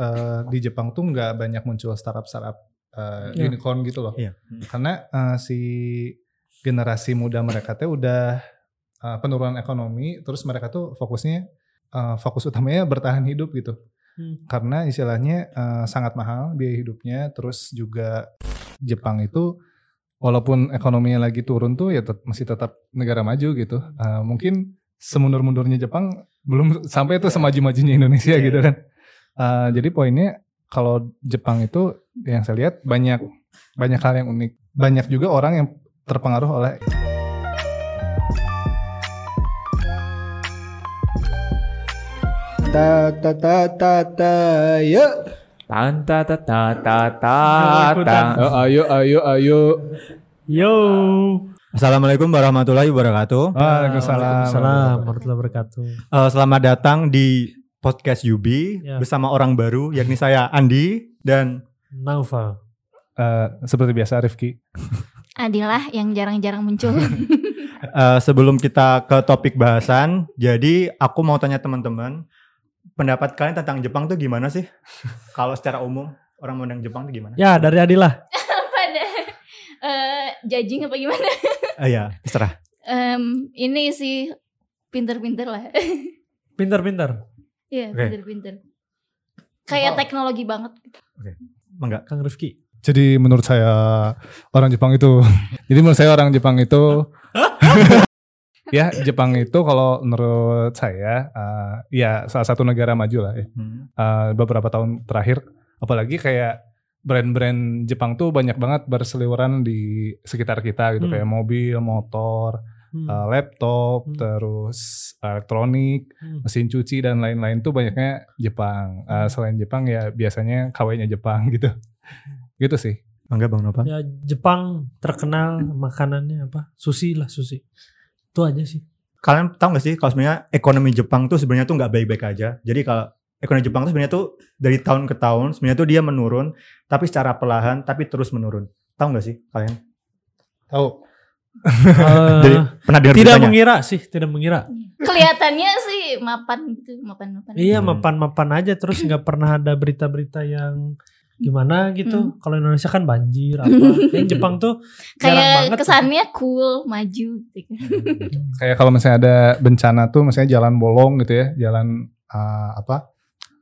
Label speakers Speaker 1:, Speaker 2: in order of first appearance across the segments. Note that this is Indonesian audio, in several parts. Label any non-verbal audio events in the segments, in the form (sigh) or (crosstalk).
Speaker 1: eh, di Jepang tuh nggak banyak muncul startup-startup eh,
Speaker 2: Iya.
Speaker 1: unicorn gitu loh.
Speaker 3: Iya.
Speaker 1: Karena eh, si generasi muda mereka tuh udah eh, penurunan ekonomi, terus mereka tuh fokusnya eh, fokus utamanya bertahan hidup gitu.
Speaker 2: Hmm.
Speaker 1: Karena istilahnya eh, sangat mahal biaya hidupnya, terus juga Jepang itu walaupun ekonominya lagi turun tuh ya tet- masih tetap negara maju gitu. Eh, mungkin semundur-mundurnya Jepang belum sampai itu semaju-majunya Indonesia
Speaker 3: Iya.
Speaker 1: gitu kan. Eh, jadi poinnya kalau Jepang itu yang saya lihat banyak banyak hal yang unik. Banyak juga orang yang terpengaruh oleh
Speaker 4: Ta ta ta ta ta ya.
Speaker 5: Tan ta ta ta ta ta ta.
Speaker 1: Oh, ayo ayo ayo.
Speaker 2: Yo.
Speaker 3: Assalamualaikum warahmatullahi wabarakatuh.
Speaker 1: Waalaikumsalam.
Speaker 2: Waalaikumsalam warahmatullahi wabarakatuh.
Speaker 3: Eh, selamat datang di podcast Yubi
Speaker 2: Ya.
Speaker 3: bersama orang baru yakni saya Andi dan
Speaker 2: Naufal.
Speaker 1: Eh, seperti biasa Rifki. (laughs)
Speaker 6: Adilah yang jarang-jarang muncul. (laughs)
Speaker 3: eh, sebelum kita ke topik bahasan, jadi aku mau tanya teman-teman, pendapat kalian tentang Jepang tuh gimana sih? (laughs) Kalau secara umum orang memandang Jepang tuh gimana?
Speaker 2: Ya dari Adilah.
Speaker 6: Pada eh judging apa gimana?
Speaker 3: Eh, ya, terserah.
Speaker 6: Em, ini sih pinter-pinter lah.
Speaker 2: Pinter-pinter.
Speaker 6: Iya,
Speaker 3: Oke.
Speaker 6: pinter-pinter. Kayak teknologi banget.
Speaker 3: Enggak.
Speaker 2: Kang Rifki.
Speaker 1: Jadi menurut saya orang Jepang itu, (laughs) jadi menurut saya orang Jepang itu, (laughs) ya Jepang itu kalau menurut saya, eh, ya salah satu negara maju lah ya.
Speaker 3: Hmm.
Speaker 1: Eh, beberapa tahun terakhir, apalagi kayak brand-brand Jepang tuh banyak banget berseliweran di sekitar kita gitu,
Speaker 2: Hmm.
Speaker 1: kayak mobil, motor,
Speaker 2: Hmm.
Speaker 1: eh, laptop,
Speaker 2: Hmm.
Speaker 1: terus elektronik,
Speaker 2: Hmm.
Speaker 1: mesin cuci dan lain-lain tuh banyaknya Jepang. Eh, selain Jepang ya biasanya KW-nya Jepang gitu. Gitu sih.
Speaker 3: Enggak Bang Nova.
Speaker 2: Ya Jepang terkenal makanannya apa? Sushi lah sushi. Itu aja sih.
Speaker 3: Kalian tahu gak sih kalau sebenarnya ekonomi Jepang tuh sebenarnya tuh nggak baik-baik aja. Jadi kalau ekonomi Jepang tuh sebenarnya tuh dari tahun ke tahun sebenarnya tuh dia menurun, tapi secara perlahan tapi terus menurun. Tahu nggak sih kalian?
Speaker 1: Tahu.
Speaker 2: Eh,
Speaker 3: Jadi pernah dengar
Speaker 2: tidak
Speaker 3: beritanya?
Speaker 2: mengira sih, tidak mengira.
Speaker 6: Kelihatannya sih mapan gitu, mapan-mapan.
Speaker 2: Iya
Speaker 3: Hmm.
Speaker 2: mapan-mapan aja terus nggak pernah ada berita-berita yang gimana gitu. Kalau Indonesia kan banjir apa. Yang (laughs) Jepang tuh
Speaker 6: Kayak
Speaker 2: banget.
Speaker 6: kesannya cool, maju gitu.
Speaker 1: Kayak kalau misalnya ada bencana tuh misalnya jalan bolong gitu ya, jalan eh, apa?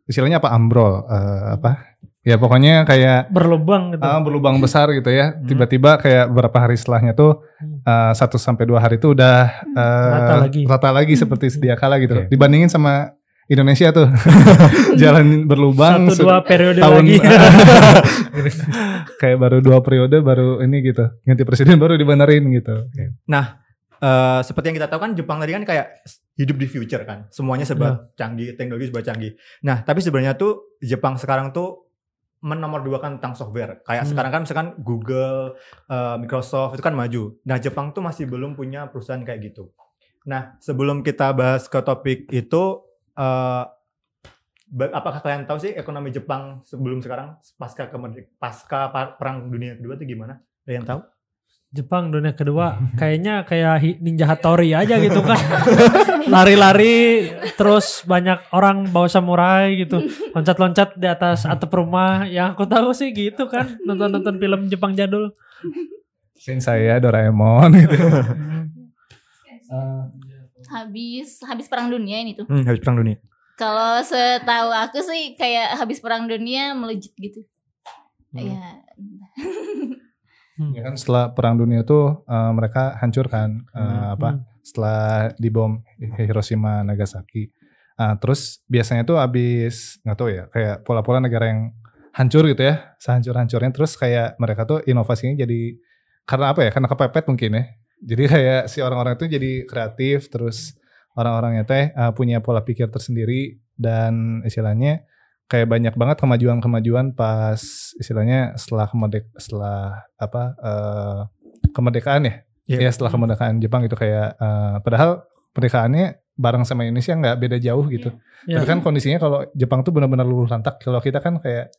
Speaker 1: Istilahnya apa ambrol eh, apa? Ya pokoknya kayak
Speaker 2: berlubang gitu.
Speaker 1: ah, berlubang besar gitu ya.
Speaker 3: Hmm.
Speaker 1: Tiba-tiba kayak beberapa hari setelahnya tuh
Speaker 2: Hmm.
Speaker 1: eh, satu sampai dua hari tuh udah eh,
Speaker 2: Rata lagi.
Speaker 1: rata lagi
Speaker 6: Hmm.
Speaker 1: seperti sedia kala gitu.
Speaker 3: Oke.
Speaker 1: Dibandingin sama Indonesia tuh (laughs) jalan berlubang
Speaker 2: Satu dua periode
Speaker 1: tahun
Speaker 2: lagi. (laughs)
Speaker 1: kayak baru dua periode baru ini gitu ganti presiden baru dibenerin gitu
Speaker 3: Eh, seperti yang kita tahu kan Jepang tadi kan kayak hidup di future kan. Semuanya serba canggih, teknologi serba canggih. Nah, tapi sebenarnya tuh Jepang sekarang tuh menomor dua kan tentang software. Kayak
Speaker 2: Hmm.
Speaker 3: sekarang kan misalkan Google, eh, Microsoft itu kan maju. Nah, Jepang tuh masih belum punya perusahaan kayak gitu. Nah, sebelum kita bahas ke topik itu, eh, ba- apakah kalian tahu sih ekonomi Jepang sebelum sekarang pasca kemerdik pasca pa- perang dunia kedua tuh gimana? Ada yang tahu?
Speaker 2: Jepang dunia kedua kayaknya kayak Ninja Hattori aja gitu kan. (laughs) Lari-lari terus banyak orang bawa samurai gitu. Loncat-loncat di atas atap rumah. Yang aku tahu sih gitu kan. Nonton-nonton film Jepang jadul.
Speaker 1: Sin saya Doraemon gitu (laughs)
Speaker 6: Habis habis perang dunia ini tuh.
Speaker 3: Hmm, habis perang dunia.
Speaker 6: Kalau setahu aku sih kayak habis perang dunia melejit gitu.
Speaker 3: Hmm. (laughs)
Speaker 6: Iya.
Speaker 1: ya kan? Setelah perang dunia tuh eh, mereka hancur kan eh,
Speaker 3: Hmm.
Speaker 1: apa setelah dibom Hiroshima Nagasaki. Ah, terus biasanya tuh abis nggak tahu ya kayak pola-pola negara yang hancur gitu ya sehancur-hancurnya. Terus kayak mereka tuh inovasinya jadi karena apa ya karena kepepet mungkin ya. Jadi kayak si orang-orang itu jadi kreatif terus orang-orangnya teh eh, punya pola pikir tersendiri dan istilahnya kayak banyak banget kemajuan-kemajuan pas istilahnya setelah kemerdek setelah apa eh, kemerdekaan ya?
Speaker 3: Iya.
Speaker 1: ya setelah kemerdekaan Jepang itu kayak eh, padahal pernikahannya bareng sama Indonesia nggak beda jauh gitu.
Speaker 2: Ya.
Speaker 1: tapi kan kondisinya kalau Jepang tuh benar-benar luluh lantak kalau kita kan kayak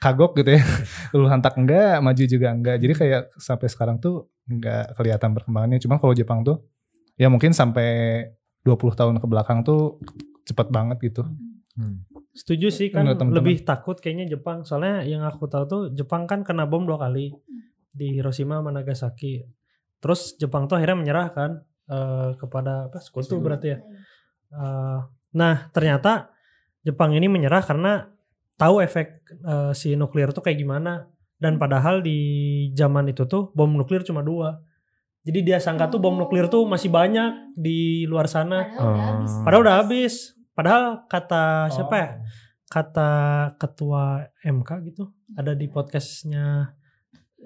Speaker 1: kagok gitu ya. (laughs) Luluh lantak enggak maju juga enggak. Jadi kayak sampai sekarang tuh enggak kelihatan perkembangannya. Cuman kalau Jepang tuh ya mungkin sampai 20 tahun ke belakang tuh cepet banget gitu
Speaker 2: Setuju sih kan
Speaker 1: Menurut teman-teman.
Speaker 2: lebih takut kayaknya Jepang. Soalnya yang aku tahu tuh Jepang kan kena bom dua kali di Hiroshima sama Nagasaki. Terus Jepang tuh akhirnya menyerah kan eh, kepada apa sekutu berarti ya. Eh, nah ternyata Jepang ini menyerah karena tahu efek eh, si nuklir tuh kayak gimana. Dan padahal di zaman itu tuh bom nuklir cuma dua. Jadi dia sangka tuh bom nuklir tuh masih banyak di luar sana.
Speaker 6: Padahal udah habis.
Speaker 2: Padahal udah habis. Padahal kata siapa
Speaker 1: Oh.
Speaker 2: ya? Kata ketua MK gitu ada di podcastnya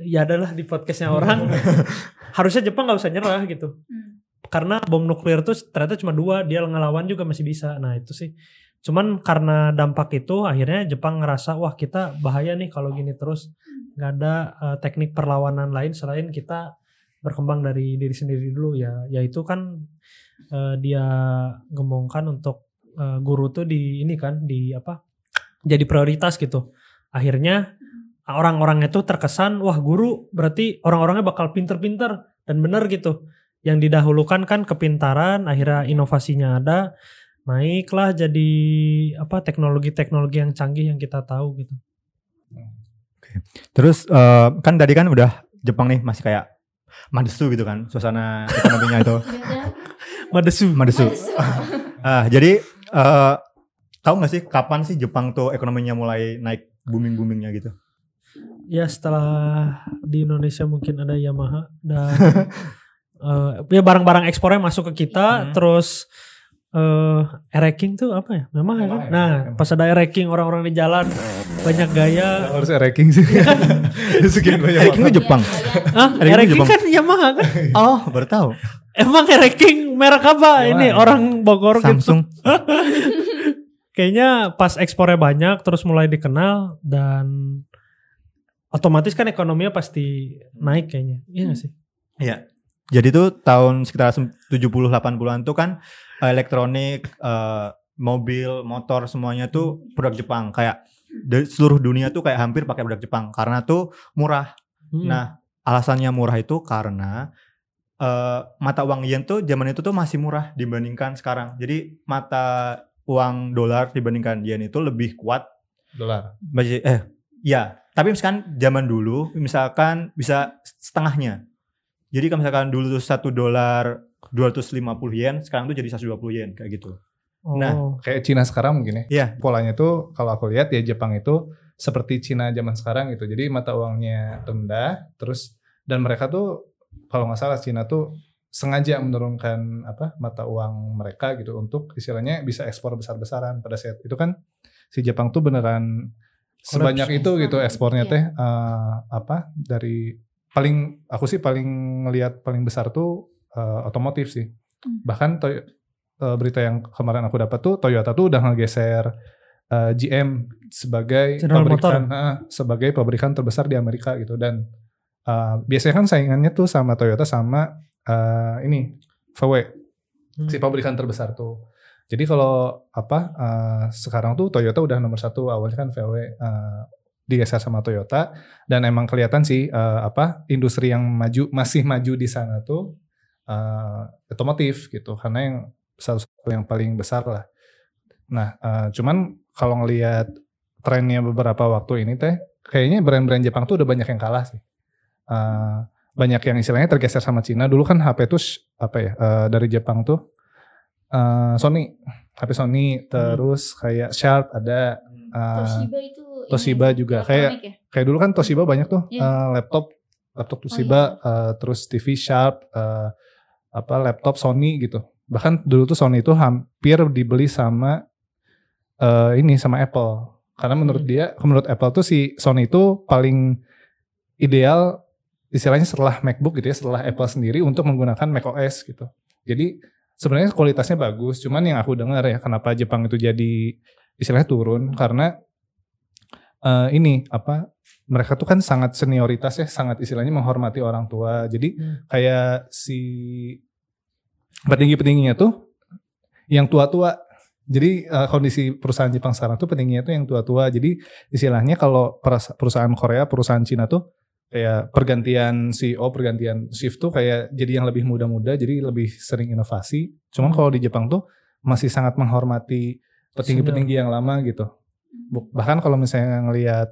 Speaker 2: ya adalah di podcastnya orang. (laughs) Harusnya Jepang nggak usah nyerah gitu.
Speaker 6: Hmm.
Speaker 2: karena bom nuklir tuh ternyata cuma dua dia ngelawan juga masih bisa. Nah itu sih. Cuman karena dampak itu akhirnya Jepang ngerasa wah kita bahaya nih kalau gini terus. Nggak ada eh, teknik perlawanan lain selain kita berkembang dari diri sendiri dulu. Ya yaitu kan eh, dia gemongkan untuk eh, guru tuh di ini kan di apa jadi prioritas gitu akhirnya orang-orangnya tuh terkesan wah guru berarti orang-orangnya bakal pinter-pinter dan benar gitu yang didahulukan kan kepintaran akhirnya inovasinya ada naiklah jadi apa teknologi-teknologi yang canggih yang kita tahu gitu
Speaker 3: Terus eh, kan tadi kan udah Jepang nih masih kayak madesu gitu kan suasana ekonominya itu
Speaker 6: Beda. (laughs)
Speaker 2: madesu
Speaker 3: madesu.
Speaker 6: Madesu. (laughs)
Speaker 3: Ah, jadi eh tahu nggak sih kapan sih Jepang tuh ekonominya mulai naik booming boomingnya gitu?
Speaker 2: ya setelah di Indonesia mungkin ada Yamaha dan (laughs) eh, ya barang-barang ekspornya masuk ke kita
Speaker 3: Hmm.
Speaker 2: terus eh ereking tuh apa ya kan
Speaker 1: Yamaha ya,
Speaker 2: nah
Speaker 1: Yamaha.
Speaker 2: pas ada ereking orang-orang di jalan banyak gaya
Speaker 1: harus ranking sih. (laughs) Sekian banyak.
Speaker 3: Ereking itu Jepang.
Speaker 2: ah
Speaker 3: Ereking
Speaker 2: ereking
Speaker 3: Jepang.
Speaker 2: kan Yamaha kan (laughs)
Speaker 3: Oh, baru tahu.
Speaker 2: emang ereking merek apa
Speaker 1: Yamaha.
Speaker 2: ini orang Bogor gitu
Speaker 3: Samsung. (laughs)
Speaker 2: kayaknya pas ekspornya banyak terus mulai dikenal dan otomatis kan ekonominya pasti naik kayaknya iya gak sih
Speaker 3: Iya. Jadi tuh tahun sekitar 70-80-an tuh kan eh, elektronik, eh, mobil, motor semuanya tuh produk Jepang. Kayak dari seluruh dunia tuh kayak hampir pakai produk Jepang karena tuh murah.
Speaker 2: Hmm.
Speaker 3: Nah, alasannya murah itu karena eh, mata uang yen tuh zaman itu tuh masih murah dibandingkan sekarang. Jadi mata uang dolar dibandingkan yen itu lebih kuat.
Speaker 1: Dolar.
Speaker 3: Eh, ya. Tapi misalkan zaman dulu, misalkan bisa setengahnya. Jadi kalau misalkan dulu tuh satu dolar 250 yen, sekarang tuh jadi 120 yen kayak gitu.
Speaker 2: Oh.
Speaker 3: nah,
Speaker 1: Kayak Cina sekarang mungkin ya.
Speaker 3: Iya.
Speaker 1: Polanya tuh kalau aku lihat ya Jepang itu seperti Cina zaman sekarang gitu. Jadi mata uangnya rendah, terus dan mereka tuh kalau nggak salah Cina tuh sengaja menurunkan apa mata uang mereka gitu untuk istilahnya bisa ekspor besar-besaran pada saat itu kan si Jepang tuh beneran sebanyak
Speaker 2: Kolaps.
Speaker 1: itu gitu
Speaker 6: Iya.
Speaker 1: ekspornya teh eh, apa dari paling aku sih paling ngelihat paling besar tuh eh, otomotif sih
Speaker 6: Hmm.
Speaker 1: bahkan Toy- eh, berita yang kemarin aku dapat tuh Toyota tuh udah ngegeser eh, GM sebagai
Speaker 2: General
Speaker 1: pabrikan eh, sebagai pabrikan terbesar di Amerika gitu dan eh, biasanya kan saingannya tuh sama Toyota sama eh, ini VW
Speaker 2: Hmm.
Speaker 1: si pabrikan terbesar tuh. Jadi kalau apa eh, sekarang tuh Toyota udah nomor satu awalnya kan VW eh, digeser sama Toyota dan emang kelihatan sih eh, apa industri yang maju masih maju di sana tuh eh, otomotif gitu karena yang salah satu yang paling besar lah. Nah eh, cuman kalau ngelihat trennya beberapa waktu ini teh kayaknya brand-brand Jepang tuh udah banyak yang kalah sih. Eh, banyak yang istilahnya tergeser sama Cina. Dulu kan HP tuh apa ya eh, dari Jepang tuh eh, Sony, HP Sony, terus kayak Sharp ada, eh,
Speaker 6: Toshiba itu ini,
Speaker 1: Toshiba juga.
Speaker 6: elektronik ya?
Speaker 1: kayak dulu kan Toshiba banyak tuh
Speaker 6: Iya.
Speaker 1: eh, laptop, laptop Toshiba,
Speaker 6: iya.
Speaker 1: eh, terus TV Sharp, eh, apa laptop Sony gitu. Bahkan dulu tuh Sony itu hampir dibeli sama eh, ini sama Apple. Karena menurut
Speaker 2: Hmm.
Speaker 1: dia, menurut Apple tuh si Sony itu paling ideal istilahnya setelah MacBook gitu ya, setelah Apple sendiri untuk menggunakan macOS gitu. Jadi sebenarnya kualitasnya bagus, cuman yang aku dengar ya kenapa Jepang itu jadi istilahnya turun karena eh, ini apa mereka tuh kan sangat senioritas ya, sangat istilahnya menghormati orang tua. Jadi
Speaker 2: Hmm.
Speaker 1: kayak si petinggi-petingginya tuh yang tua-tua. Jadi eh, kondisi perusahaan Jepang sekarang tuh petingginya tuh yang tua-tua. Jadi istilahnya kalau perusahaan Korea, perusahaan Cina tuh kayak pergantian CEO, pergantian shift tuh kayak jadi yang lebih muda-muda, jadi lebih sering inovasi. Cuman
Speaker 2: Hmm.
Speaker 1: kalau di Jepang tuh masih sangat menghormati petinggi-petinggi yang lama gitu. Bahkan kalau misalnya ngelihat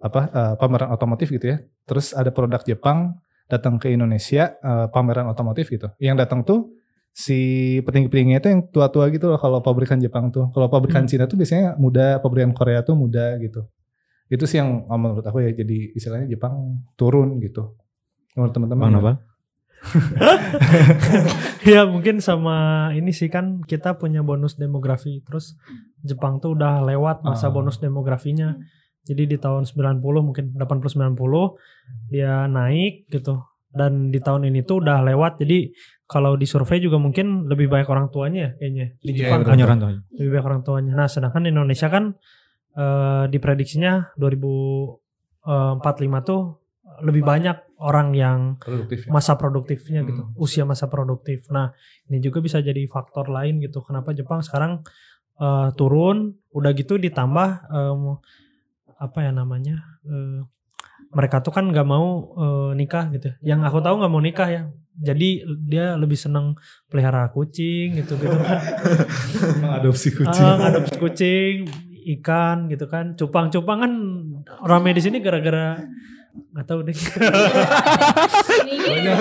Speaker 1: apa eh, pameran otomotif gitu ya terus ada produk Jepang datang ke Indonesia eh, pameran otomotif gitu yang datang tuh si petinggi-petingginya itu yang tua-tua gitu loh kalau pabrikan Jepang tuh kalau pabrikan
Speaker 2: Hmm.
Speaker 1: Cina tuh biasanya muda pabrikan Korea tuh muda gitu itu sih yang eh, menurut aku ya jadi istilahnya Jepang turun gitu menurut teman-teman ya.
Speaker 3: Nopal? (laughs)
Speaker 2: ya mungkin sama ini sih kan kita punya bonus demografi terus Jepang tuh udah lewat masa
Speaker 1: Ah.
Speaker 2: bonus demografinya jadi di tahun 90 mungkin 80 90 dia naik gitu dan di tahun ini tuh udah lewat jadi kalau di survei juga mungkin lebih banyak orang tuanya ya kayaknya di
Speaker 1: Iya,
Speaker 2: Jepang
Speaker 1: betul.
Speaker 2: kan.
Speaker 3: Orang tua.
Speaker 2: lebih banyak orang tuanya nah sedangkan di Indonesia kan eh, diprediksinya 2045 tuh lebih banyak orang yang
Speaker 1: produktif ya.
Speaker 2: masa produktifnya gitu,
Speaker 1: Hmm.
Speaker 2: usia masa produktif. Nah, ini juga bisa jadi faktor lain gitu. Kenapa Jepang sekarang eh, turun, udah gitu ditambah em, apa ya namanya? eh, mereka tuh kan nggak mau eh, nikah gitu. Yang aku tahu nggak mau nikah ya. Jadi dia lebih seneng pelihara kucing gitu gitu kan. (laughs)
Speaker 1: mengadopsi kucing
Speaker 2: Ah, adopsi kucing, ikan gitu kan. Cupang-cupang kan rame di sini gara-gara nggak tahu deh.
Speaker 6: Ini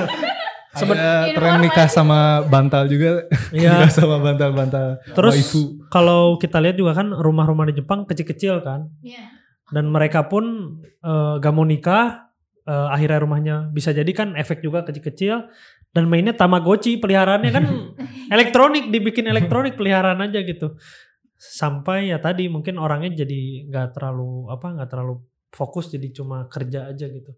Speaker 1: ada tren nikah sama bantal juga
Speaker 2: Iya.
Speaker 1: nikah (laughs) sama bantal-bantal
Speaker 2: Terus kalau kita lihat juga kan rumah-rumah di Jepang kecil-kecil kan.
Speaker 6: Iya.
Speaker 2: Dan mereka pun eh, gak mau nikah. eh, akhirnya rumahnya bisa jadi kan efek juga kecil-kecil. Dan mainnya Tamagotchi peliharaannya kan (laughs) elektronik dibikin elektronik peliharaan aja gitu. Sampai ya tadi mungkin orangnya jadi nggak terlalu apa nggak terlalu fokus jadi cuma kerja aja gitu.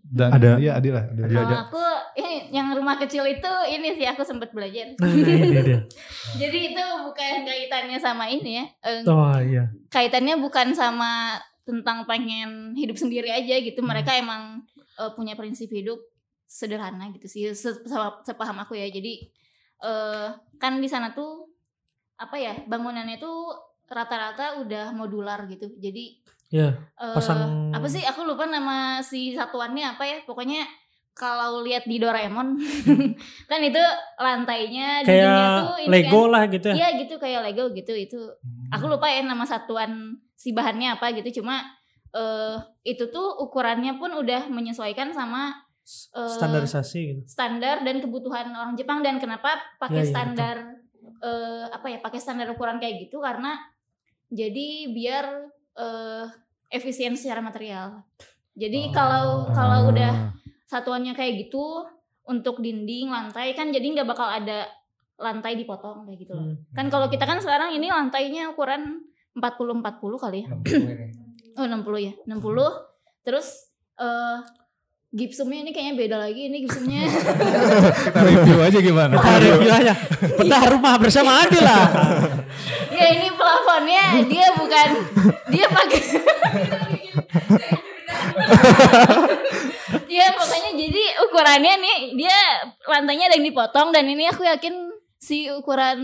Speaker 1: dan
Speaker 3: Ada-
Speaker 1: iya adil lah adil.
Speaker 3: Iya,
Speaker 6: Kalau
Speaker 3: ada.
Speaker 6: aku ini yang rumah kecil itu ini sih aku sempat belajar.
Speaker 2: Nah ini dia. (laughs)
Speaker 6: Jadi itu bukan kaitannya sama ini ya. Eh,
Speaker 2: Oh iya.
Speaker 6: kaitannya bukan sama tentang pengen hidup sendiri aja gitu.
Speaker 2: Hmm.
Speaker 6: Mereka emang eh, punya prinsip hidup sederhana gitu sih. Se- se- Sepaham aku ya. Jadi eh, kan di sana tuh apa ya bangunannya tuh rata-rata udah modular gitu. Jadi eh,
Speaker 2: pasang-
Speaker 6: apa sih? Aku lupa nama si satuannya apa ya. Pokoknya kalau lihat di Doraemon (laughs) kan itu lantainya
Speaker 2: Kayak
Speaker 6: tuh ini
Speaker 2: Lego
Speaker 6: kan.
Speaker 2: lah gitu ya.
Speaker 6: Iya gitu kayak Lego gitu itu. Aku lupa ya nama satuan si bahannya apa gitu cuma eh itu tuh ukurannya pun udah menyesuaikan sama eh,
Speaker 2: Standarisasi gitu.
Speaker 6: standar dan kebutuhan orang Jepang dan kenapa pakai
Speaker 2: iya,
Speaker 6: standar eh apa ya pakai standar ukuran kayak gitu karena jadi biar eh efisien secara material. Jadi kalau kalau udah satuannya kayak gitu untuk dinding lantai kan jadi nggak bakal ada lantai dipotong kayak gitu loh.
Speaker 2: Hmm.
Speaker 6: Kan kalau kita kan sekarang ini lantainya ukuran 40 40 kali ya. Oh 60 ya. 60. Terus eh gipsumnya ini kayaknya beda lagi ini gipsumnya. (laughs)
Speaker 1: kita review aja gimana
Speaker 2: Kita review aja. Rumah bersama Adil lah.
Speaker 6: ya ini plafonnya dia bukan dia pakai (laughs) Ya pokoknya jadi ukurannya nih dia lantainya ada yang dipotong dan ini aku yakin si ukuran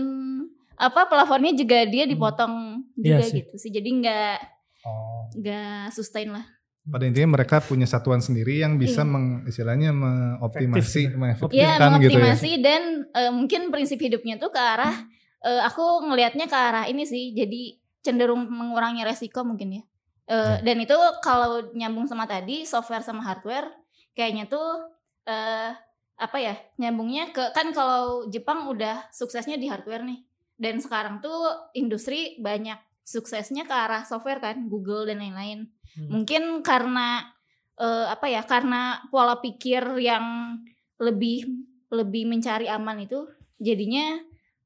Speaker 6: apa plafonnya juga dia dipotong
Speaker 2: Iya
Speaker 6: juga
Speaker 2: sih.
Speaker 6: gitu sih. Jadi nggak
Speaker 1: Oh.
Speaker 6: nggak sustain lah.
Speaker 1: Pada intinya mereka punya satuan sendiri yang bisa
Speaker 6: Iya.
Speaker 1: meng, istilahnya mengoptimasi
Speaker 2: Efektif.
Speaker 1: mengefektifkan
Speaker 6: Iya
Speaker 1: gitu ya
Speaker 6: mengoptimasi dan eh, mungkin prinsip hidupnya tuh ke arah eh, aku ngelihatnya ke arah ini sih. Jadi cenderung mengurangi resiko mungkin ya. Eh, Dan itu kalau nyambung sama tadi software sama hardware kayaknya tuh eh apa ya nyambungnya ke kan kalau Jepang udah suksesnya di hardware nih dan sekarang tuh industri banyak suksesnya ke arah software kan Google dan lain-lain
Speaker 2: Hmm.
Speaker 6: mungkin karena eh, apa ya karena pola pikir yang lebih lebih mencari aman itu jadinya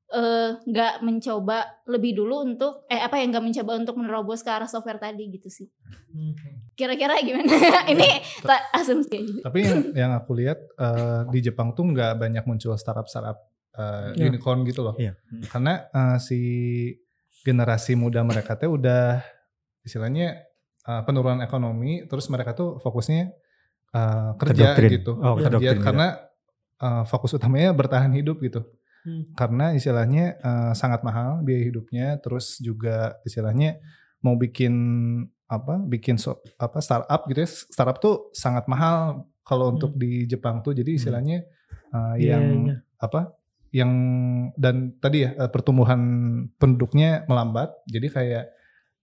Speaker 6: eh, nggak mencoba lebih dulu untuk eh apa ya nggak mencoba untuk menerobos ke arah software tadi gitu sih
Speaker 2: Hmm.
Speaker 6: kira-kira gimana (laughs) ini ta- asumsi
Speaker 1: tapi yang yang aku lihat eh, di Jepang tuh nggak banyak muncul startup startup eh,
Speaker 2: Iya.
Speaker 1: unicorn gitu loh
Speaker 3: Iya.
Speaker 1: karena eh, si generasi muda mereka tuh udah istilahnya eh, penurunan ekonomi terus mereka tuh fokusnya eh, kerja
Speaker 3: Terdoktrin.
Speaker 1: gitu
Speaker 3: Oh,
Speaker 1: kerja
Speaker 3: terdoktrin,
Speaker 1: karena eh, fokus utamanya bertahan hidup gitu
Speaker 2: Hmm.
Speaker 1: karena istilahnya eh, sangat mahal biaya hidupnya terus juga istilahnya mau bikin apa bikin so- apa startup gitu ya startup tuh sangat mahal kalau untuk di Jepang tuh jadi istilahnya eh,
Speaker 2: Iya,
Speaker 1: yang
Speaker 2: iya.
Speaker 1: apa yang dan tadi ya eh, pertumbuhan penduduknya melambat jadi kayak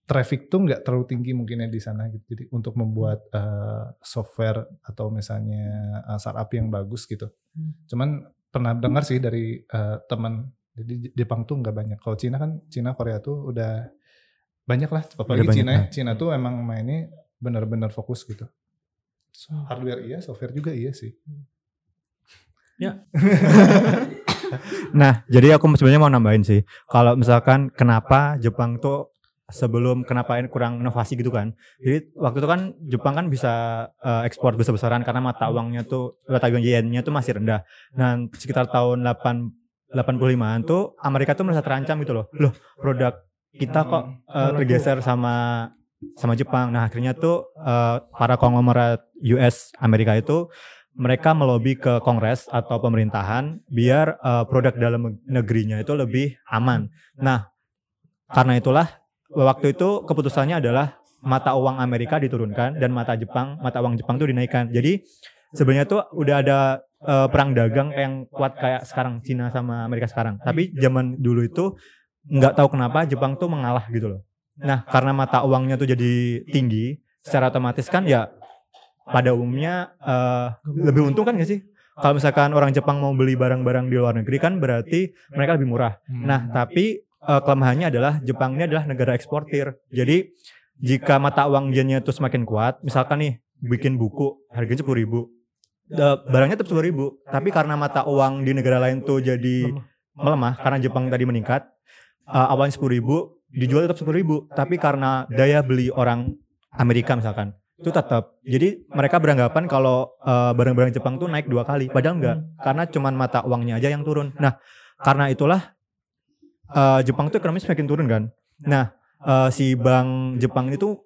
Speaker 1: traffic tuh nggak terlalu tinggi mungkinnya di sana gitu. Jadi untuk membuat eh, software atau misalnya eh, startup yang bagus gitu.
Speaker 2: Hmm.
Speaker 1: cuman pernah dengar sih dari eh, teman jadi Jepang tuh nggak banyak. Kalau Cina kan Cina Korea tuh udah banyak lah apalagi
Speaker 3: banyak,
Speaker 1: Cina ya.
Speaker 3: nah.
Speaker 1: Cina tuh emang mainnya benar-benar fokus gitu. Hardware iya software juga iya sih (laughs)
Speaker 3: Nah, jadi aku sebenarnya mau nambahin sih. Kalau misalkan kenapa Jepang tuh sebelum kenapa ini kurang inovasi gitu kan. Jadi waktu itu kan Jepang kan bisa eh, ekspor besar-besaran karena mata uangnya tuh mata uang yen-nya tuh masih rendah. Dan sekitar tahun 8 85-an tuh Amerika tuh merasa terancam gitu loh. Loh, produk kita kok eh, tergeser sama sama Jepang. Nah, akhirnya tuh eh, para konglomerat US Amerika itu mereka melobi ke Kongres atau pemerintahan biar eh, produk dalam negerinya itu lebih aman. Nah, karena itulah waktu itu keputusannya adalah mata uang Amerika diturunkan dan mata Jepang, mata uang Jepang itu dinaikkan. Jadi sebenarnya tuh udah ada eh, perang dagang yang kuat kayak sekarang Cina sama Amerika sekarang. Tapi zaman dulu itu nggak tahu kenapa Jepang tuh mengalah gitu loh. Nah, karena mata uangnya tuh jadi tinggi, secara otomatis kan ya pada umumnya eh, lebih untung kan gak sih? Kalau misalkan orang Jepang mau beli barang-barang di luar negeri kan berarti mereka lebih murah. Nah, tapi eh, kelemahannya adalah Jepang ini adalah negara eksportir. Jadi jika mata uang yennya itu semakin kuat, misalkan nih bikin buku harganya sepuluh ribu, barangnya tetap sepuluh ribu. Tapi karena mata uang di negara lain tuh jadi melemah karena Jepang tadi meningkat, eh, awalnya sepuluh ribu dijual tetap sepuluh ribu. Tapi karena daya beli orang Amerika misalkan itu tetap. Jadi mereka beranggapan kalau eh, barang-barang Jepang tuh naik dua kali, padahal enggak, karena cuman mata uangnya aja yang turun. Nah, karena itulah eh, Jepang tuh ekonomi semakin turun kan. Nah, eh, si bank Jepang itu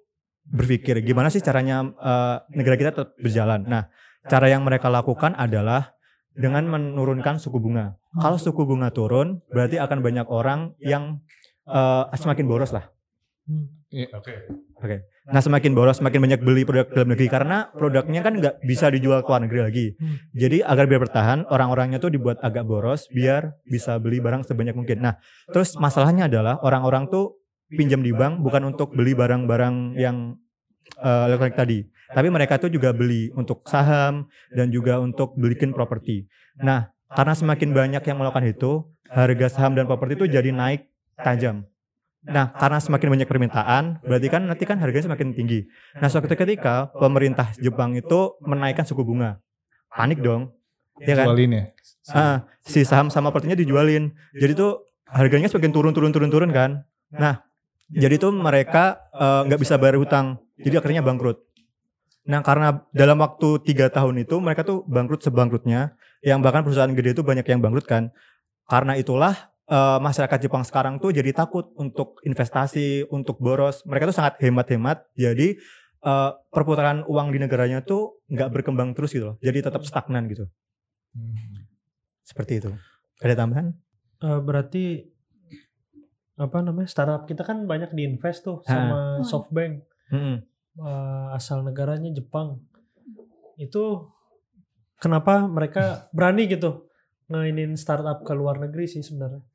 Speaker 3: berpikir gimana sih caranya eh, negara kita tetap berjalan. Nah, cara yang mereka lakukan adalah dengan menurunkan suku bunga. Kalau suku bunga turun, berarti akan banyak orang yang eh, semakin boros lah.
Speaker 1: Iya, oke
Speaker 3: Nah semakin boros semakin banyak beli produk dalam negeri karena produknya kan nggak bisa dijual ke luar negeri lagi.
Speaker 2: Hmm.
Speaker 3: Jadi agar biar bertahan orang-orangnya tuh dibuat agak boros biar bisa beli barang sebanyak mungkin. Nah terus masalahnya adalah orang-orang tuh pinjam di bank bukan untuk beli barang-barang yang eh, elektronik tadi, tapi mereka tuh juga beli untuk saham dan juga untuk belikin properti. Nah karena semakin banyak yang melakukan itu, harga saham dan properti itu jadi naik tajam. Nah, karena semakin banyak permintaan, berarti kan nanti kan harganya semakin tinggi. Nah, suatu ketika pemerintah Jepang itu menaikkan suku bunga, panik dong, ya kan?
Speaker 1: jualin ya
Speaker 3: Ah, si saham sama propertinya dijualin. Jadi tuh harganya semakin turun, turun, turun, turun kan. Nah, jadi tuh mereka eh, nggak bisa bayar hutang, jadi akhirnya bangkrut. Nah, karena dalam waktu tiga tahun itu mereka tuh bangkrut sebangkrutnya, yang bahkan perusahaan gede itu banyak yang bangkrut kan. Karena itulah eh, masyarakat Jepang sekarang tuh jadi takut untuk investasi, untuk boros. Mereka tuh sangat hemat-hemat. Jadi eh, perputaran uang di negaranya tuh nggak berkembang terus gitu loh. Jadi tetap stagnan gitu. Seperti itu. Ada tambahan?
Speaker 2: Eh, berarti apa namanya startup kita kan banyak diinvest tuh sama
Speaker 6: Hmm.
Speaker 2: SoftBank
Speaker 3: Mm-mm.
Speaker 2: Eh, asal negaranya Jepang itu kenapa mereka berani gitu ngainin startup ke luar negeri sih sebenarnya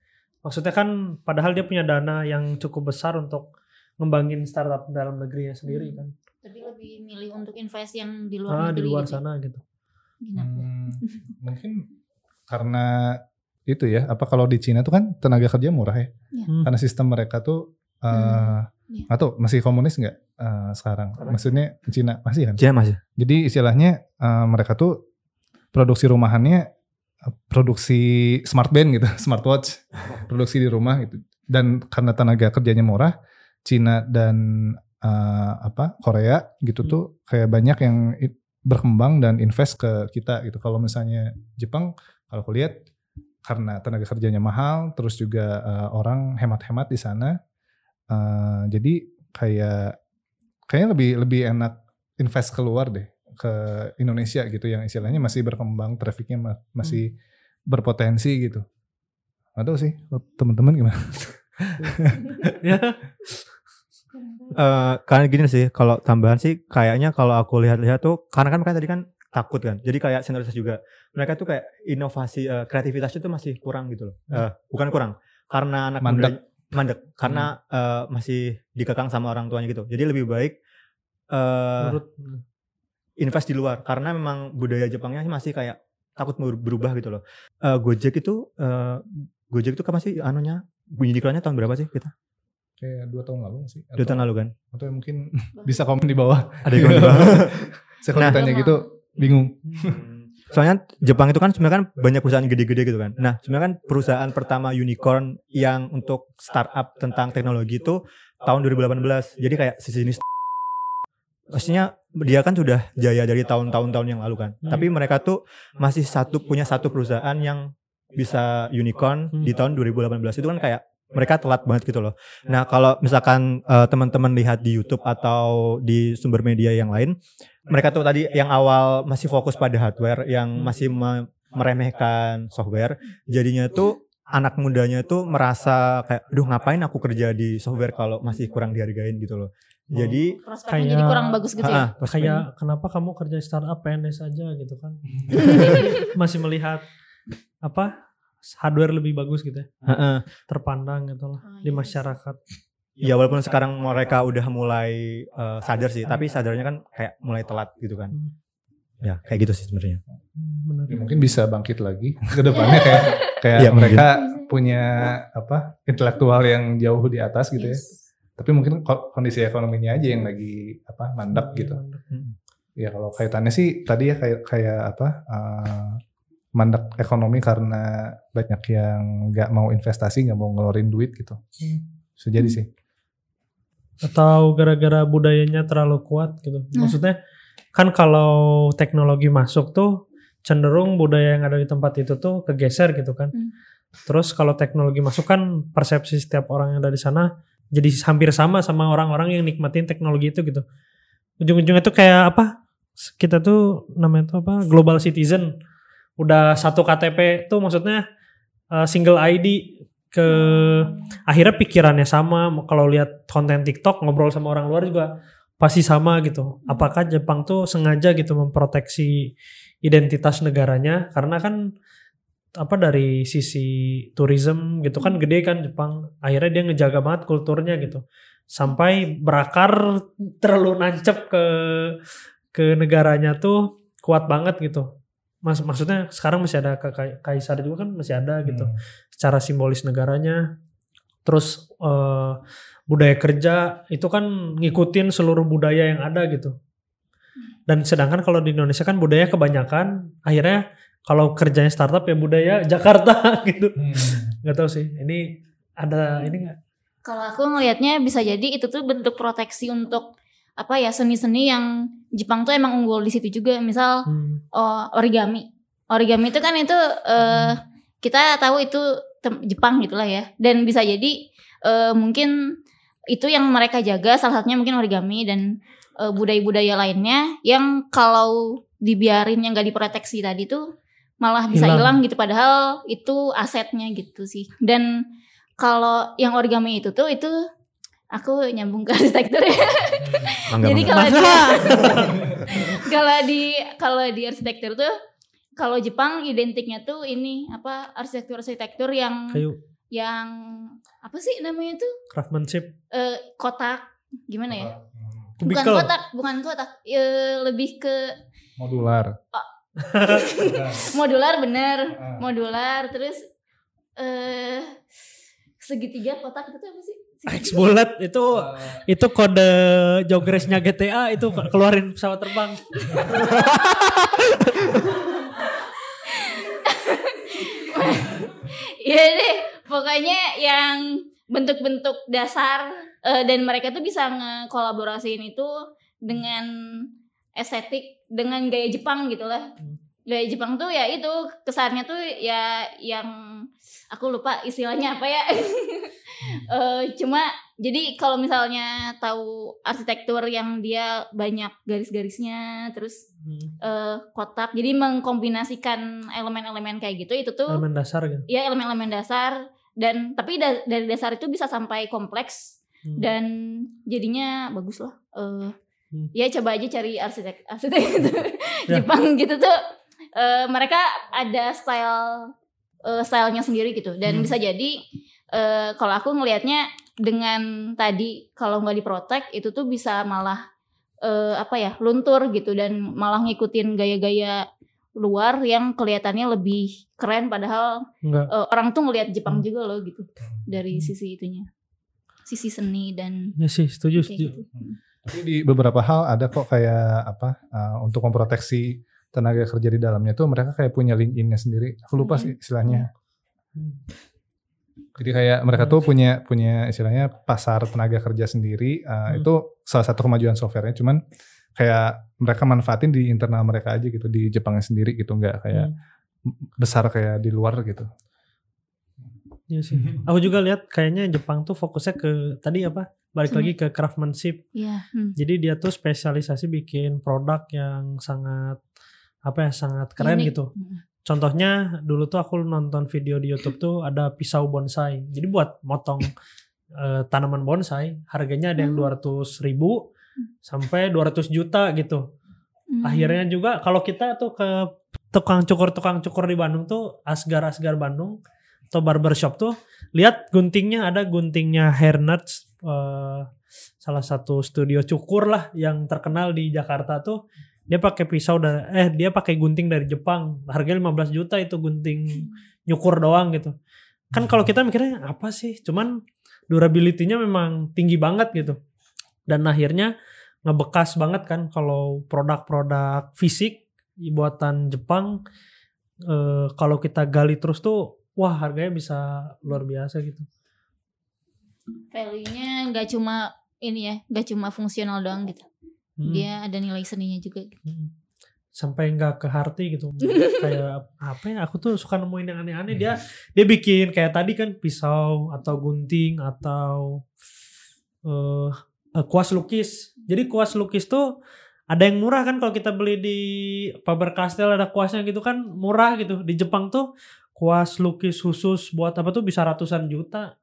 Speaker 2: maksudnya kan padahal dia punya dana yang cukup besar untuk ngembangin startup dalam negerinya sendiri kan
Speaker 6: Tapi lebih milih untuk invest yang di
Speaker 2: ah
Speaker 6: luar
Speaker 2: di
Speaker 6: negeri
Speaker 2: luar
Speaker 6: gitu.
Speaker 2: sana gitu?
Speaker 1: Hmm, (laughs) mungkin karena itu ya apa kalau di Cina tuh kan tenaga kerja murah ya
Speaker 2: Hmm.
Speaker 1: karena sistem mereka tuh eh
Speaker 6: Hmm, iya.
Speaker 1: atau masih komunis nggak eh, sekarang maksudnya Cina masih kan
Speaker 3: Cina masih.
Speaker 1: jadi istilahnya eh, mereka tuh produksi rumahannya eh, produksi smart band gitu (laughs) smartwatch produksi di rumah gitu. Dan karena tenaga kerjanya murah Cina dan eh, apa Korea gitu
Speaker 2: Hmm.
Speaker 1: tuh kayak banyak yang berkembang dan invest ke kita gitu. Kalau misalnya Jepang kalau aku lihat karena tenaga kerjanya mahal terus juga eh, orang hemat-hemat di sana eh, jadi kayak kayaknya lebih lebih enak invest keluar deh ke Indonesia gitu yang istilahnya masih berkembang trafficnya ma- masih berpotensi gitu tahu sih teman-teman gimana
Speaker 2: ya
Speaker 3: Eh karena gini sih, kalau tambahan sih kayaknya kalau aku lihat-lihat tuh karena kan kan tadi kan takut kan. Jadi kayak senioritas juga. Mereka tuh kayak inovasi eh, kreativitasnya tuh masih kurang gitu loh. Eh, bukan kurang. Karena anak
Speaker 1: Mandek.
Speaker 3: muda mandek karena eh, masih dikekang sama orang tuanya gitu. Jadi lebih baik eh
Speaker 2: Menurut
Speaker 3: invest di luar karena memang budaya Jepangnya masih kayak takut ber- berubah gitu loh. Eh, Gojek itu eh, Gojek itu kapan sih anunya bunyi diklatnya tahun berapa sih kita?
Speaker 1: Kayak dua tahun lalu sih?
Speaker 3: Dua tahun lalu kan?
Speaker 1: Atau mungkin (laughs) bisa komen di bawah.
Speaker 3: Ada yang di bawah. (laughs)
Speaker 1: Saya kalau
Speaker 3: Nah.
Speaker 1: ditanya gitu bingung.
Speaker 3: Soalnya Jepang itu kan sebenarnya kan banyak perusahaan gede-gede gitu kan. Nah, sebenarnya kan perusahaan pertama unicorn yang untuk startup tentang teknologi itu tahun 2018. Jadi kayak sejenis Maksudnya dia kan sudah jaya dari tahun-tahun tahun yang lalu kan.
Speaker 2: Hmm.
Speaker 3: Tapi mereka tuh masih satu punya satu perusahaan yang bisa unicorn
Speaker 2: Hmm.
Speaker 3: di tahun 2018 itu kan kayak mereka telat banget gitu loh. Nah, kalau misalkan eh, teman-teman lihat di YouTube atau di sumber media yang lain, mereka tuh tadi yang awal masih fokus pada hardware, yang masih me- meremehkan software, jadinya tuh anak mudanya tuh merasa kayak, duh ngapain aku kerja di software kalau masih kurang dihargain gitu loh. Jadi
Speaker 6: Prospeknya
Speaker 2: Kayak-
Speaker 6: jadi kurang bagus gitu ya.
Speaker 3: ah,
Speaker 2: kayak kenapa kamu kerja startup PNS aja gitu kan (laughs) masih melihat apa hardware lebih bagus gitu ya
Speaker 3: Heeh.
Speaker 2: terpandang gitu lah
Speaker 6: Oh,
Speaker 2: di
Speaker 6: yes.
Speaker 2: masyarakat
Speaker 3: Ya walaupun sekarang mereka udah mulai eh, sadar sih, tapi sadarnya kan kayak mulai telat gitu kan.
Speaker 2: Hmm.
Speaker 3: Ya kayak gitu sih sebenarnya.
Speaker 2: Hmm,
Speaker 1: Ya, mungkin bisa bangkit lagi (laughs) ke depannya kayak kayak
Speaker 3: Iya,
Speaker 1: mereka punya apa intelektual yang jauh di atas gitu ya. Tapi mungkin ko- kondisi ekonominya aja yang lagi apa mandek gitu. Ya kalau kaitannya sih tadi ya kayak kayak apa eh, mandek ekonomi karena banyak yang nggak mau investasi, nggak mau ngeluarin duit gitu. Bisa jadi sih.
Speaker 2: atau gara-gara budayanya terlalu kuat gitu
Speaker 6: Nah.
Speaker 2: maksudnya kan kalau teknologi masuk tuh cenderung budaya yang ada di tempat itu tuh kegeser gitu kan
Speaker 6: Hmm.
Speaker 2: terus kalau teknologi masuk kan persepsi setiap orang yang ada di sana jadi hampir sama sama orang-orang yang nikmatin teknologi itu gitu. Ujung-ujungnya tuh kayak apa? Kita tuh namanya tuh apa? Global citizen. Udah satu KTP tuh maksudnya uh, single ID ke akhirnya pikirannya sama. Kalau lihat konten TikTok ngobrol sama orang luar juga pasti sama gitu. Apakah Jepang tuh sengaja gitu memproteksi identitas negaranya? Karena kan apa dari sisi tourism gitu. Kan gede kan Jepang. Akhirnya dia ngejaga banget kulturnya gitu. Sampai berakar terlalu nancep ke ke negaranya tuh kuat banget gitu. Mas, maksudnya sekarang masih ada kaisar juga kan masih ada gitu.
Speaker 1: Hmm.
Speaker 2: secara simbolis negaranya. Terus eh, budaya kerja itu kan ngikutin seluruh budaya yang ada gitu. Dan sedangkan kalau di Indonesia kan budaya kebanyakan. Akhirnya kalau kerjanya startup ya budaya Jakarta (laughs) gitu nggak tahu sih ini ada ini nggak
Speaker 6: Kalau aku ngelihatnya bisa jadi itu tuh bentuk proteksi untuk apa ya seni-seni yang Jepang tuh emang unggul di situ juga. Misal
Speaker 2: Hmm.
Speaker 6: oh, origami. Origami itu kan itu eh, kita tahu itu Jepang gitulah ya. Dan bisa jadi eh, mungkin itu yang mereka jaga salah satunya mungkin origami dan eh, budaya-budaya lainnya yang kalau dibiarin yang gak diproteksi tadi tuh malah bisa
Speaker 2: Hilang.
Speaker 6: hilang gitu padahal itu asetnya gitu sih. Dan kalau yang origami itu tuh itu aku nyambung ke (laughs) arsitektur ya. Jadi kalau di (laughs) kalau di kalau di arsitektur tuh kalau Jepang identiknya tuh ini apa arsitektur-arsitektur yang
Speaker 2: kayu
Speaker 6: yang apa sih namanya tuh
Speaker 2: craftsmanship
Speaker 6: Eh, kotak gimana ya? Bukan kotak, bukan kotak. Eh, lebih ke
Speaker 1: Modular. (laughs)
Speaker 6: modular bener, modular terus eh segitiga kotak itu tuh apa sih?
Speaker 2: X bullet itu itu kode jogresnya GTA itu keluarin pesawat terbang. (laughs)
Speaker 6: Iya deh, pokoknya yang bentuk-bentuk dasar eh, dan mereka tuh bisa ngekolaborasiin itu dengan estetik dengan gaya Jepang gitu lah. Gaya Jepang tuh ya itu kesannya tuh ya yang aku lupa istilahnya apa ya. (laughs) Eh, cuma jadi kalau misalnya tahu arsitektur yang dia banyak garis-garisnya terus eh, kotak jadi mengkombinasikan elemen-elemen kayak gitu itu tuh
Speaker 2: elemen dasar gitu
Speaker 6: ya elemen-elemen dasar dan tapi da- dari dasar itu bisa sampai kompleks
Speaker 2: Hmm.
Speaker 6: dan jadinya bagus lah Eh,
Speaker 2: Hmm.
Speaker 6: ya coba aja cari arsitek arsitek (laughs) gitu
Speaker 2: Ya.
Speaker 6: Jepang gitu tuh eh, mereka ada style eh, stylenya sendiri gitu dan
Speaker 2: Hmm.
Speaker 6: bisa jadi eh, kalau aku ngelihatnya dengan tadi kalau nggak diprotek itu tuh bisa malah eh, apa ya luntur gitu dan malah ngikutin gaya-gaya luar yang kelihatannya lebih keren padahal
Speaker 2: Enggak.
Speaker 6: eh, orang tuh ngelihat Jepang
Speaker 2: Hmm.
Speaker 6: juga loh gitu dari sisi itunya sisi seni dan
Speaker 2: Ya sih, setuju, setuju.
Speaker 6: gitu.
Speaker 1: Tapi di beberapa hal ada kok kayak apa uh, untuk memproteksi tenaga kerja di dalamnya tuh mereka kayak punya LinkedIn-nya sendiri. Aku lupa sih istilahnya.
Speaker 2: Hmm.
Speaker 1: Jadi kayak mereka tuh punya punya istilahnya pasar tenaga kerja sendiri. uh,
Speaker 2: Hmm.
Speaker 1: Itu salah satu kemajuan softwarenya. Cuman kayak mereka manfaatin di internal mereka aja gitu di Jepangnya sendiri gitu nggak kayak
Speaker 2: Hmm.
Speaker 1: besar kayak di luar gitu.
Speaker 2: Iya sih. Aku juga lihat kayaknya Jepang tuh fokusnya ke tadi apa? Balik lagi ke craftsmanship.
Speaker 6: Iya, hmm.
Speaker 2: Jadi dia tuh spesialisasi bikin produk yang sangat apa ya sangat keren
Speaker 6: Unik.
Speaker 2: gitu. Contohnya dulu tuh aku nonton video di YouTube tuh ada pisau bonsai. Jadi buat motong eh, tanaman bonsai harganya ada yang
Speaker 6: Hmm.
Speaker 2: 200 ribu sampai 200 juta gitu.
Speaker 6: Hmm.
Speaker 2: Akhirnya juga kalau kita tuh ke tukang cukur tukang cukur di Bandung tuh Asgar Asgar Bandung atau barbershop tuh lihat guntingnya ada guntingnya Hair Nuts eh, salah satu studio cukur lah yang terkenal di Jakarta tuh. Dia pakai pisau dan eh dia pakai gunting dari Jepang. Harganya 15 juta itu gunting nyukur doang gitu. Kan kalau kita mikirnya apa sih? Cuman durability-nya memang tinggi banget gitu. Dan akhirnya ngebekas banget kan kalau produk-produk fisik buatan Jepang eh, kalau kita gali terus tuh wah harganya bisa luar biasa gitu.
Speaker 6: value-nya nggak cuma ini ya, nggak cuma fungsional doang gitu.
Speaker 2: Hmm.
Speaker 6: Dia ada nilai seninya juga. gitu.
Speaker 2: Hmm. Sampai nggak ke hati gitu. (laughs) kayak apa ya? Aku tuh suka nemuin yang aneh-aneh. Dia (laughs) dia bikin kayak tadi kan pisau atau gunting atau eh, kuas lukis. Jadi kuas lukis tuh ada yang murah kan kalau kita beli di Faber Castell ada kuasnya gitu kan murah gitu. Di Jepang tuh kuas lukis khusus buat apa tuh bisa ratusan juta.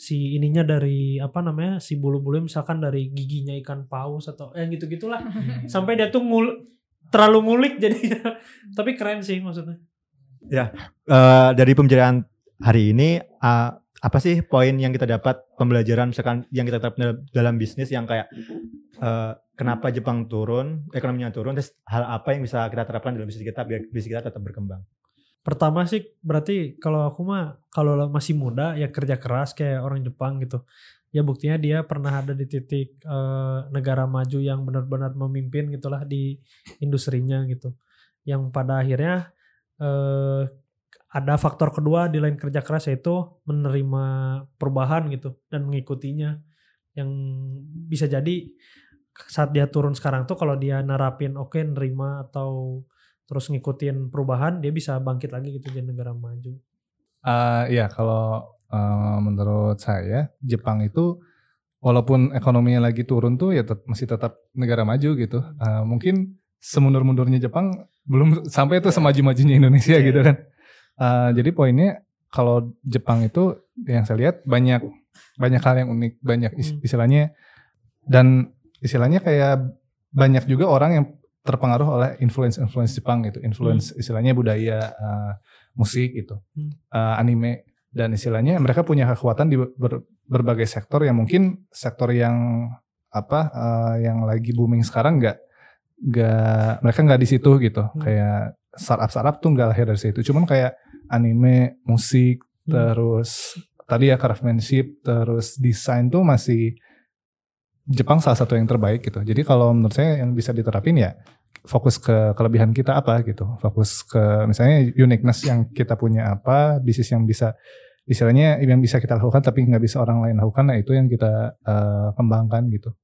Speaker 2: Si ininya dari apa namanya? Si bulu-bulu misalkan dari giginya ikan paus atau eh gitu-gitulah. Sampai dia tuh ngul terlalu ngulik jadinya. Tapi keren sih maksudnya.
Speaker 3: Eh, dari pembelajaran hari ini eh, apa sih poin yang kita dapat pembelajaran misalkan yang kita dapat dalam- dalam bisnis yang kayak eh, kenapa Jepang turun ekonominya turun terus hal apa yang bisa kita terapkan dalam bisnis kita biar bisnis kita tetap berkembang
Speaker 2: Pertama sih berarti kalau aku mah kalau masih muda ya kerja keras kayak orang Jepang gitu. Ya buktinya dia pernah ada di titik eh, negara maju yang benar-benar memimpin gitulah di industrinya gitu. Yang pada akhirnya eh, ada faktor kedua di lain kerja keras yaitu menerima perubahan gitu dan mengikutinya. Yang bisa jadi saat dia turun sekarang tuh kalau dia nerapin oke nerima atau terus ngikutin perubahan dia bisa bangkit lagi gitu jadi negara maju.
Speaker 1: Eh ya kalau eh, menurut saya Jepang itu walaupun ekonominya lagi turun tuh ya tet- masih tetap negara maju gitu. Eh, mungkin semundur-mundurnya Jepang belum sampai tuh semaju-majunya Indonesia gitu kan. Eh, jadi poinnya kalau Jepang itu yang saya lihat banyak banyak hal yang unik, banyak is-
Speaker 2: Hmm.
Speaker 1: istilahnya dan istilahnya kayak banyak juga orang yang terpengaruh oleh influence-influence Jepang gitu, influence istilahnya budaya, eh, musik gitu.
Speaker 2: Hmm.
Speaker 1: uh, anime. Dan istilahnya mereka punya kekuatan di ber- berbagai sektor yang mungkin sektor yang apa uh, yang lagi booming sekarang nggak nggak mereka nggak di situ gitu.
Speaker 2: Hmm.
Speaker 1: kayak startup startup tuh nggak lahir dari situ. Cuman kayak anime musik
Speaker 2: Hmm.
Speaker 1: terus tadi ya craftsmanship terus desain tuh masih Jepang salah satu yang terbaik gitu. Jadi kalau menurut saya yang bisa diterapin ya fokus ke kelebihan kita apa gitu. Fokus ke misalnya uniqueness yang kita punya apa bisnis yang bisa istilahnya yang bisa kita lakukan tapi nggak bisa orang lain lakukan nah itu yang kita eh, kembangkan gitu.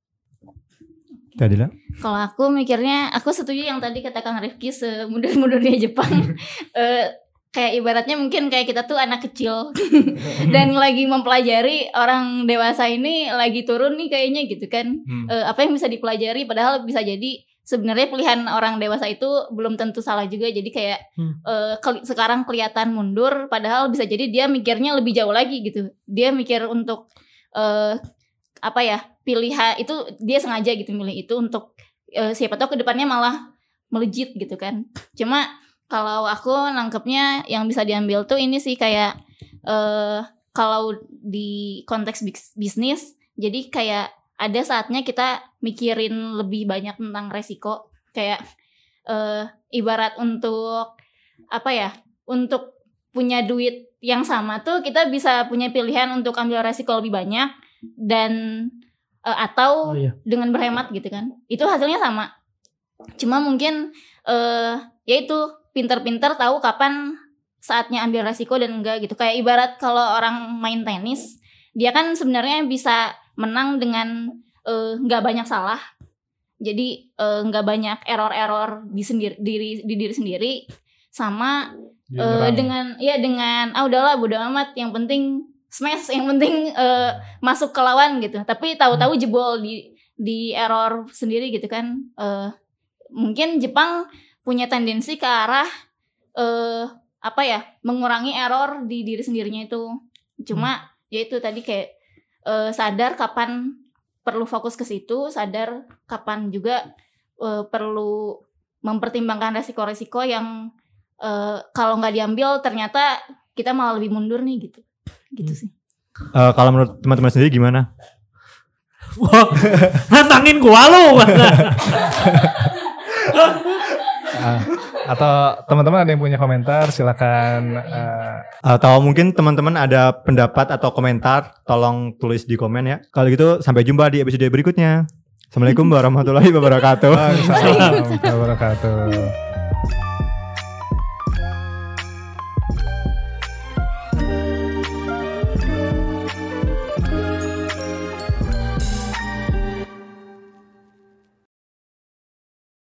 Speaker 3: Tadi lah
Speaker 6: Kalau aku mikirnya, aku setuju yang tadi kata Kang Rifki semudah-mudahnya (laughs) Jepang. Eh, kayak ibaratnya mungkin kayak kita tuh anak kecil. (laughs) Dan lagi mempelajari orang dewasa ini lagi turun nih kayaknya gitu kan. Eh, apa yang bisa dipelajari padahal bisa jadi sebenarnya pilihan orang dewasa itu belum tentu salah juga. Jadi kayak
Speaker 2: Hmm.
Speaker 6: eh, keli- sekarang kelihatan mundur padahal bisa jadi dia mikirnya lebih jauh lagi gitu. Dia mikir untuk eh, apa ya? pilihan itu dia sengaja gitu milih itu untuk eh, siapa tahu ke depannya malah melejit gitu kan cuma kalau aku nangkepnya yang bisa diambil tuh ini sih kayak eh kalau di konteks bis- bisnis jadi kayak ada saatnya kita mikirin lebih banyak tentang resiko. Kayak eh ibarat untuk apa ya untuk punya duit yang sama tuh kita bisa punya pilihan untuk ambil resiko lebih banyak dan eh, atau
Speaker 2: Oh iya.
Speaker 6: dengan berhemat gitu kan. Itu hasilnya sama. Cuma mungkin eh ya itu pinter-pinter tahu kapan saatnya ambil resiko dan enggak gitu. Kayak ibarat kalau orang main tenis dia kan sebenarnya bisa menang dengan eh, nggak banyak salah. Jadi eh, nggak banyak error-error di sendiri diri di diri sendiri sama
Speaker 1: nyerang.
Speaker 6: dengan ya dengan ah udahlah bodo amat yang penting smash yang penting eh, masuk ke lawan gitu. Tapi tahu-tahu jebol di di error sendiri gitu kan. Eh, mungkin Jepang punya tendensi ke arah eh apa ya mengurangi error di diri sendirinya itu. Cuma ya itu tadi kayak eh, sadar kapan perlu fokus ke situ sadar kapan juga eh, perlu mempertimbangkan resiko-resiko yang eh, kalau nggak diambil ternyata kita malah lebih mundur nih gitu gitu
Speaker 2: Hmm.
Speaker 6: sih
Speaker 3: Eh, kalau menurut teman-teman sendiri gimana?
Speaker 2: Wah, nantangin gua lu. (laughs)
Speaker 1: Ah, atau teman-teman ada yang punya komentar silakan eh,
Speaker 3: Atau mungkin teman-teman ada pendapat atau komentar, tolong tulis di komen ya. Kalau gitu sampai jumpa di episode berikutnya. Assalamualaikum warahmatullahi wabarakatuh.
Speaker 1: Waalaikumsalam (laughs) warahmatullahi wabarakatuh.